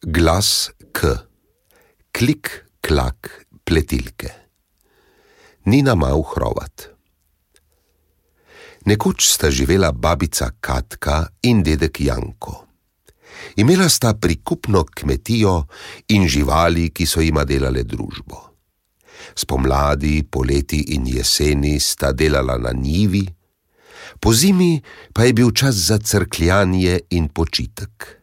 Glas K, klik, klak, pletilke. Nina Mau Hrovat. Nekoč sta živela babica Katka in dedek Janko. Imela sta prikupno kmetijo in živali, ki so jima delale družbo. Spomladi, poleti in jeseni sta delala na njivi, po zimi pa je bil čas za crkljanje in počitek.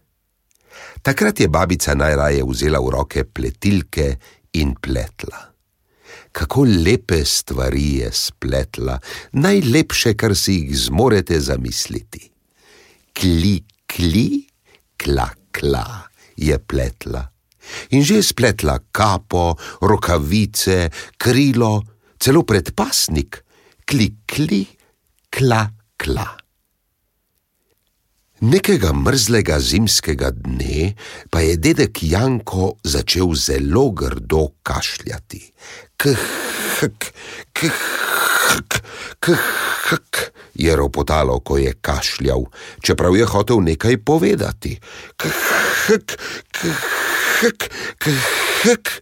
Takrat je babica najraje vzela v roke pletilke in pletla. Kako lepe stvari je spletla, najlepše, kar si jih zmorete zamisliti. Kli, kli, kla, kla je pletla. In že je spletla kapo, rokavice, krilo, celo predpasnik, kli, kli, kla, kla. Nekega mrzlega zimskega dne pa je dedek Janko začel zelo grdo kašljati. Khk, khk, khk, je ropotalo, ko je kašljal, čeprav je hotel nekaj povedati. Khk, khk, khk.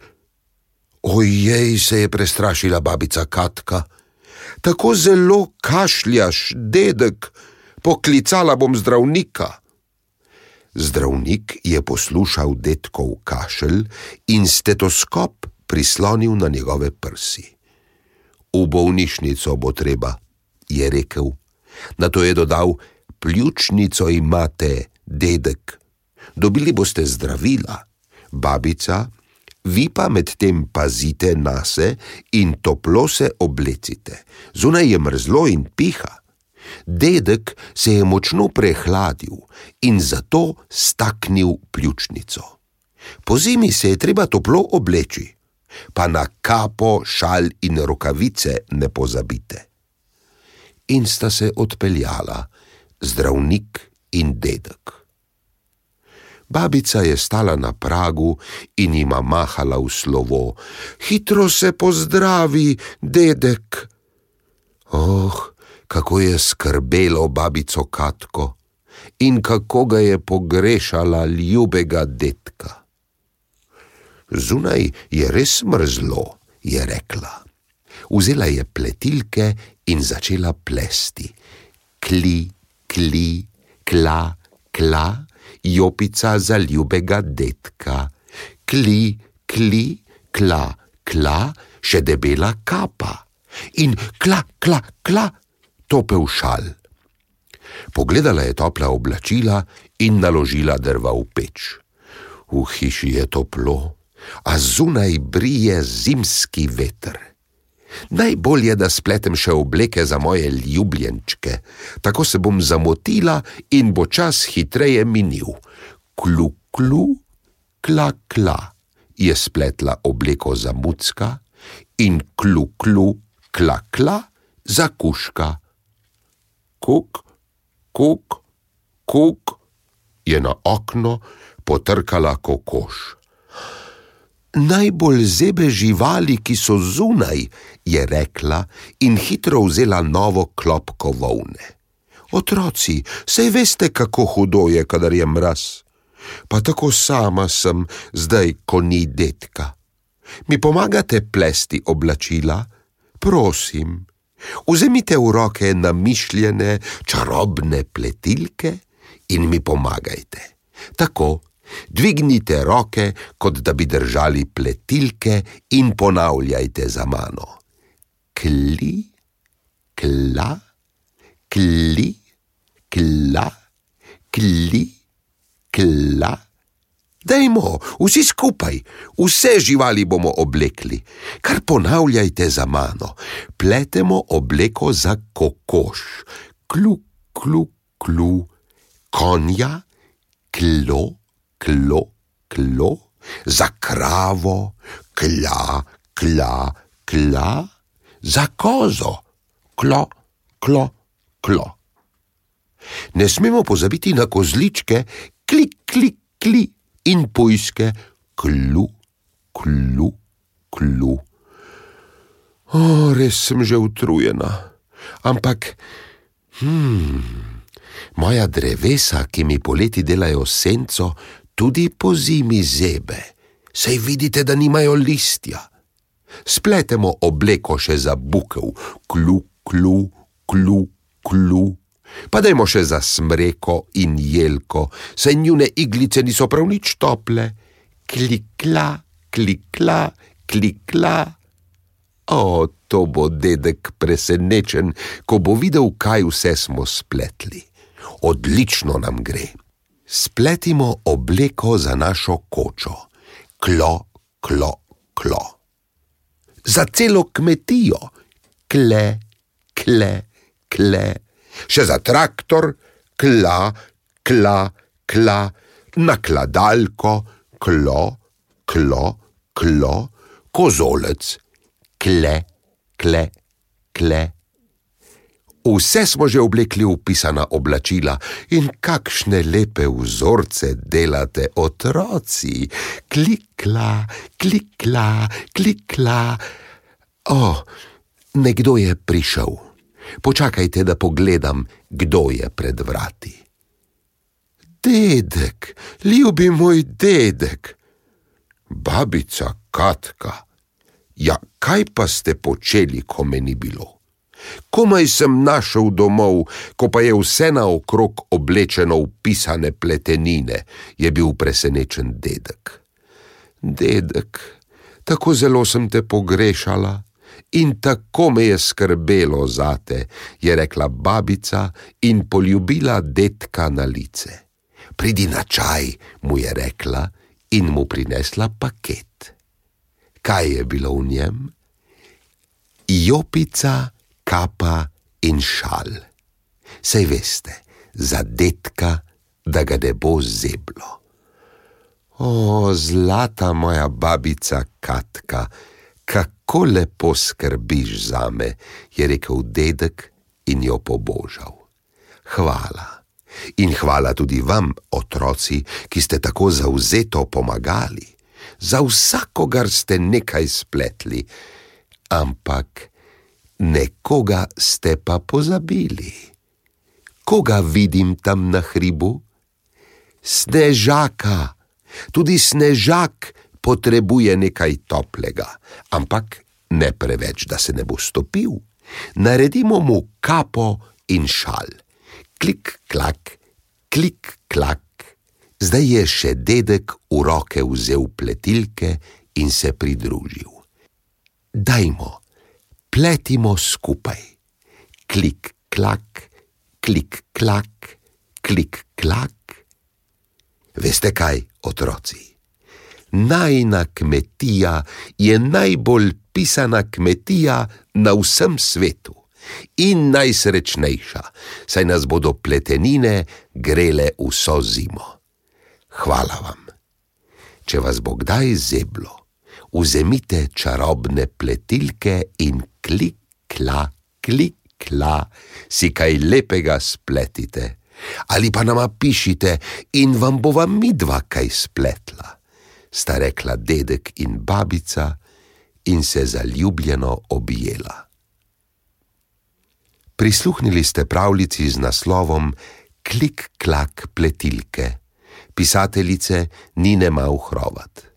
Ojej, se je prestrašila babica Katka. Tako zelo kašljaš, dedek poklicala bom zdravnika. Zdravnik je poslušal detkov kašelj in stetoskop prislonil na njegove prsi. V bolnišnico bo treba, je rekel. Na to je dodal: Pljučnico imate, dedek. Dobili boste zdravila, babica, vi pa medtem pazite na se in toplo se oblecite. Zunaj je mrzlo in piha. Dedek se je močno prehladil in zato staknil pljučnico. Po zimi se je treba toplo obleči, pa na kapo, šal in rokavice ne pozabite. In sta se odpeljala, zdravnik in dedek. Babica je stala na pragu in ima mahala v slovo: Hitro se pozdravi, dedek. Oh, kako je skrbelo babico Katko in kako ga je pogrešala ljubega detka. Zunaj je res mrzlo, je rekla. Vzela je pletilke in začela plesti. Kli, kli, kla, kla, jopica za ljubega detka. Kli, kli, kla, kla, še debela kapa. In kla, kla, kla, topel šal. Pogledala je topla oblačila in naložila drva v peč. V hiši je toplo, a zunaj brije zimski veter. Najbolje, da spletem še obleke za moje ljubljenčke, tako se bom zamotila in bo čas hitreje minil. Klu, klu, kla, kla, je spletla obleko za mucka in klu, klu, kla, kla, za kuška kuk, kuk, kuk, je na okno potrkala kokoš. Najbolj zebe živali, ki so zunaj, je rekla in hitro vzela novo klopko volne. Otroci, sej veste, kako hudo je, kadar je mraz. Pa tako sama sem zdaj, ko ni detka. Mi pomagate plesti oblačila? Prosim. Vzemite v roke namišljene, čarobne pletilke in mi pomagajte. Tako, dvignite roke, kot da bi držali pletilke in ponavljajte za mano. Kli, kla, kli, kla, kli, kla. Dajmo, vsi skupaj, vse živali bomo oblekli, kar ponavljajte za mano. Pletemo obleko za kokoš, klu, klu, klu, konja, klo, klo, klo, za kravo, kla, kla, kla, za kozo, klo, klo, klo. Ne smemo pozabiti na kozličke, klik, klik, klik in pujske, klu, klu, klu. O, res sem že utrujena, ampak, hm, moja drevesa, ki mi poleti delajo senco, tudi po zimi zebe, sej vidite, da nimajo listja. Spletemo obleko še za bukev, klu, klu, klu, klu. Pa dajmo še za smreko in jelko, saj njune iglice niso prav nič tople. Klikla, klikla, klikla. O, to bo dedek presenečen, ko bo videl, kaj vse smo spletli. Odlično nam gre. Spletimo obleko za našo kočo, klo, klo, klo. Za celo kmetijo, kle, kle, kle. Še za traktor, kla, kla, kla, nakladalko, klo, klo, klo, kozolec, kle, kle, kle. Vse smo že oblekli v pisana oblačila in kakšne lepe vzorce delate otroci. Klikla, klikla, klikla. O, nekdo je prišel. Počakajte, da pogledam, kdo je pred vrati. Dedek, ljubi moj dedek. Babica Katka. Ja, kaj pa ste počeli, ko me ni bilo? Komaj sem našel domov, ko pa je vse naokrog oblečeno v pisane pletenine, je bil presenečen dedek. Dedek, tako zelo sem te pogrešala in tako me je skrbelo zate, je rekla babica in poljubila dedka na lice. Pridi na čaj, mu je rekla in mu prinesla paket. Kaj je bilo v njem? Jopica, kapa in šal. Sej veste, za detka, da ga ne bo zeblo. O, zlata moja babica Katka, kako lepo skrbiš za me, je rekel dedek in jo pobožal. Hvala. In hvala tudi vam, otroci, ki ste tako zauzeto pomagali. Za vsakogar ste nekaj spletli, ampak nekoga ste pa pozabili. Koga vidim tam na hribu? Snežaka. Tudi snežak potrebuje nekaj toplega, ampak ne preveč, da se ne bo stopil. Naredimo mu kapo in šal. Klik, klak, klik, klak. Zdaj je še dedek v roke vzel pletilke in se pridružil. Dajmo pletimo skupaj. Klik, klak, klik, klak, klik, klak. Veste kaj, otroci? Najna kmetija je najbolj pisana kmetija na vsem svetu in najsrečnejša, saj nas bodo pletenine grele vso zimo. Hvala vam. Če vas bo kdaj zeblo, vzemite čarobne pletilke in klik, kla, klik, kla, si kaj lepega spletite. Ali pa nama pišite in vam bova midva kaj spletla, sta rekla dedek in babica in se zaljubljeno objela. Prisluhnili ste pravljici z naslovom Klik, klak, pletilke, pisateljice Nine Mauhrovat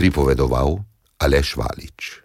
pripovedoval Aleš Valič.